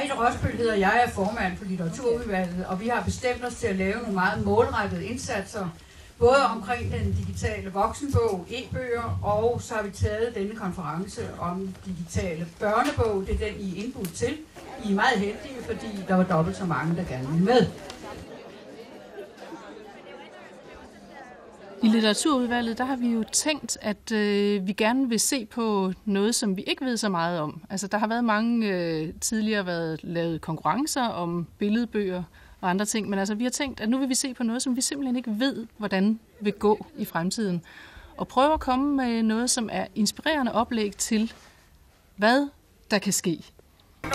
Rita Rosbøl hedder jeg, er formand for litteraturudvalget, og vi har bestemt os til at lave nogle meget målrettede indsatser, både omkring den digitale voksenbog, e-bøger, og så har vi taget denne konference om digitale børnebog. Det er den, I er indbudt til. I er meget heldige, fordi der var dobbelt så mange, der gerne ville med. I litteraturudvalget, der har vi jo tænkt, at øh, vi gerne vil se på noget, som vi ikke ved så meget om. Altså, der har været mange øh, tidligere været lavet konkurrencer om billedbøger og andre ting, men altså, vi har tænkt, at nu vil vi se på noget, som vi simpelthen ikke ved, hvordan vil gå i fremtiden. Og prøve at komme med noget, som er inspirerende oplæg til, hvad der kan ske. Øh,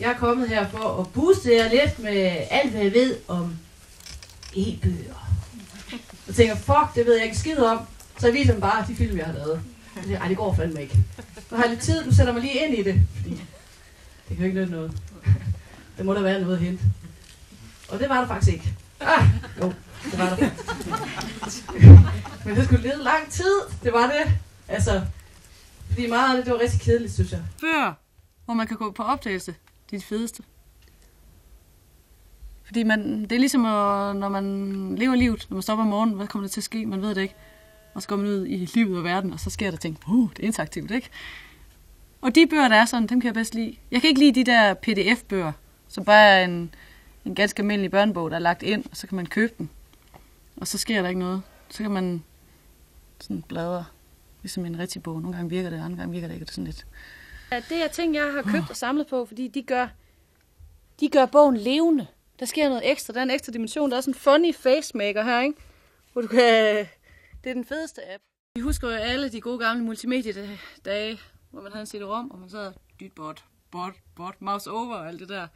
jeg er kommet her for at booste jer lidt med alt, hvad jeg ved om e-bøger. Jeg tænker, fuck, det ved jeg ikke skid om. Så jeg viser dem bare de film, jeg har lavet. Jeg Ej, det går fandme ikke. Nu har jeg lidt tid, du sætter mig lige ind i det. Fordi det kan jo ikke nytte noget. Der må der være noget at hente. Og det var der faktisk ikke. Ah, jo, det var der. Men det skulle lede lang tid. Det var det. Altså, fordi meget af det, det var rigtig kedeligt, synes jeg. Før, hvor man kan gå på opdagelse, det er fedeste. Fordi man, det er ligesom, at, når man lever livet, når man stopper om morgenen, hvad kommer der til at ske, man ved det ikke. Og så går man ud i livet og verden, og så sker der ting. Uh, det er interaktivt, ikke? Og de bøger, der er sådan, dem kan jeg bedst lide. Jeg kan ikke lide de der pdf-bøger, som bare er en, en ganske almindelig børnebog, der er lagt ind, og så kan man købe den. Og så sker der ikke noget. Så kan man sådan bladre, ligesom en rigtig bog. Nogle gange virker det, andre gange virker det ikke. Det er sådan lidt... Ja, det er ting, jeg har købt og samlet på, fordi de gør, de gør bogen levende. Der sker noget ekstra. Der er en ekstra dimension. Der er sådan en funny facemaker her, ikke? Hvor du kan... Det er den fedeste app. Vi husker jo alle de gode gamle multimediedage, hvor man havde en CD-ROM, og man sad dyt bot, bot, bot, mouse over og alt det der.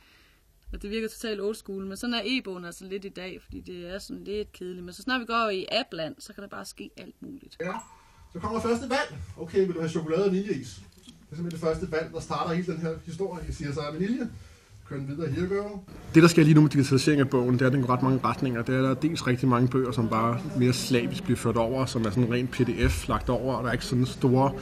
Og det virker totalt old school, men sådan er e-bogen altså lidt i dag, fordi det er sådan lidt kedeligt. Men så snart vi går i appland, så kan der bare ske alt muligt. Ja. Så kommer første valg. Okay, vil du have chokolade og vaniljeis? Det er simpelthen det første band, der starter hele den her historie. Jeg siger så er vanilje. Videre Here gør. Det, der sker lige nu med digitalisering af bogen, det er, at den går ret mange retninger. Det er, at der er dels rigtig mange bøger, som bare mere slavisk bliver ført over, som er sådan ren pdf lagt over, og der er ikke sådan store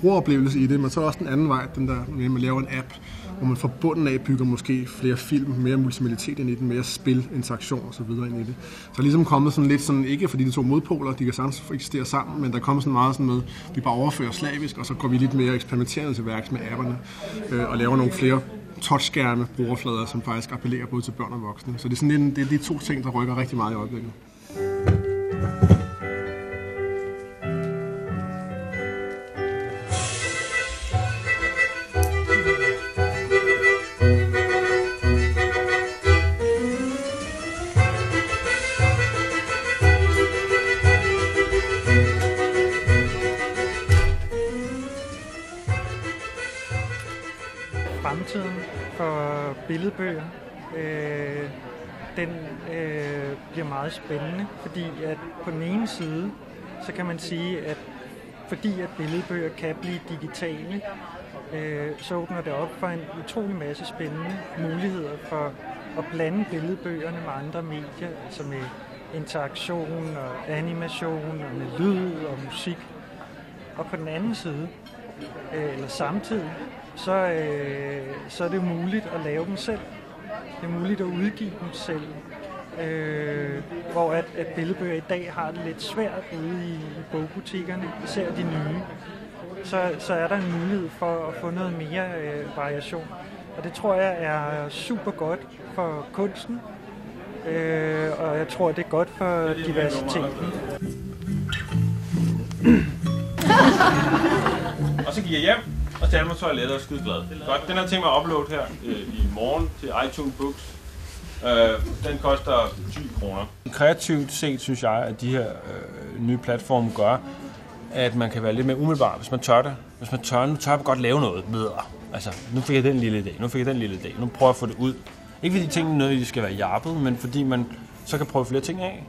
brugeroplevelse i det, men så er der også den anden vej, den der med, at man laver en app, hvor man fra bunden af bygger måske flere film, mere multimedialitet ind i den, mere spil, interaktion og så videre ind i det. Så er ligesom kommet sådan lidt sådan, ikke fordi de to modpoler, de kan sagtens eksistere sammen, men der kommer sådan meget sådan med, vi bare overfører slavisk, og så går vi lidt mere eksperimenterende til værks med apperne, øh, og laver nogle flere touchskærme, brugerflader, som faktisk appellerer både til børn og voksne. Så det er sådan en, det er de to ting, der rykker rigtig meget i øjeblikket. Fremtiden for billedbøger. Øh, den øh, bliver meget spændende, fordi at på den ene side, så kan man sige, at fordi at billedbøger kan blive digitale, øh, så åbner det op for en utrolig masse spændende muligheder for at blande billedbøgerne med andre medier, altså med interaktion og animation og med lyd og musik. Og på den anden side, øh, eller samtidig, så, øh, så er det muligt at lave dem selv. Det er muligt at udgive dem selv. Øh, hvor at, at billedbøger i dag har det lidt svært ude i, i bogbutikkerne, især de nye. Så, så er der en mulighed for at få noget mere øh, variation. Og det tror jeg er super godt for kunsten, øh, og jeg tror, det er godt for diversiteten. Og så gik jeg hjem og tage mig på og skide glad. Godt, den har jeg tænkt mig at uploade her øh, i morgen til iTunes Books. Øh, den koster 20 kroner. Kreativt set synes jeg, at de her øh, nye platforme gør, at man kan være lidt mere umiddelbar, hvis man tør det. Hvis man tør, nu tør jeg godt lave noget med. Altså, nu fik jeg den lille idé, nu fik jeg den lille idé, nu prøver jeg at få det ud. Ikke fordi tingene nødvendigvis skal være jappet, men fordi man så kan prøve flere ting af.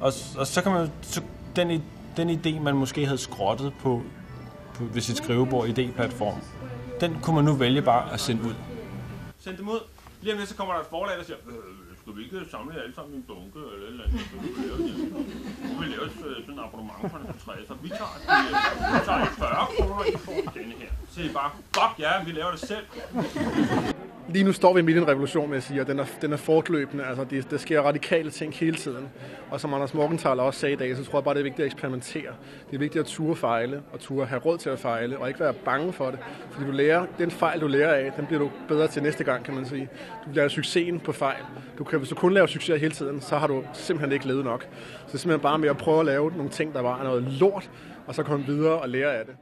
Og, og så kan man, så den, den idé, man måske havde skrottet på ved sit skrivebord idéplatform, den kunne man nu vælge bare at sende ud. Send dem ud. Lige om lidt, så kommer der et forlag, der siger, øh, skal vi ikke samle alle sammen i en bunke, eller et eller andet, så vi lave. Nu vil lave sådan en abonnement for en træ, så vi tager, de, øh, vi tager 40 kroner, og I får denne her. Så I bare, fuck ja, vi laver det selv. Lige nu står vi midt i en revolution, vil jeg sige, og den er, den er fortløbende. Altså, det, der sker radikale ting hele tiden. Og som Anders Morgenthaler også sagde i dag, så tror jeg bare, det er vigtigt at eksperimentere. Det er vigtigt at ture fejle, og ture have råd til at fejle, og ikke være bange for det. Fordi du lærer, den fejl, du lærer af, den bliver du bedre til næste gang, kan man sige. Du lærer succesen på fejl. Du kan, hvis du kun laver succes hele tiden, så har du simpelthen ikke levet nok. Så det er simpelthen bare med at prøve at lave nogle ting, der var noget lort, og så komme videre og lære af det.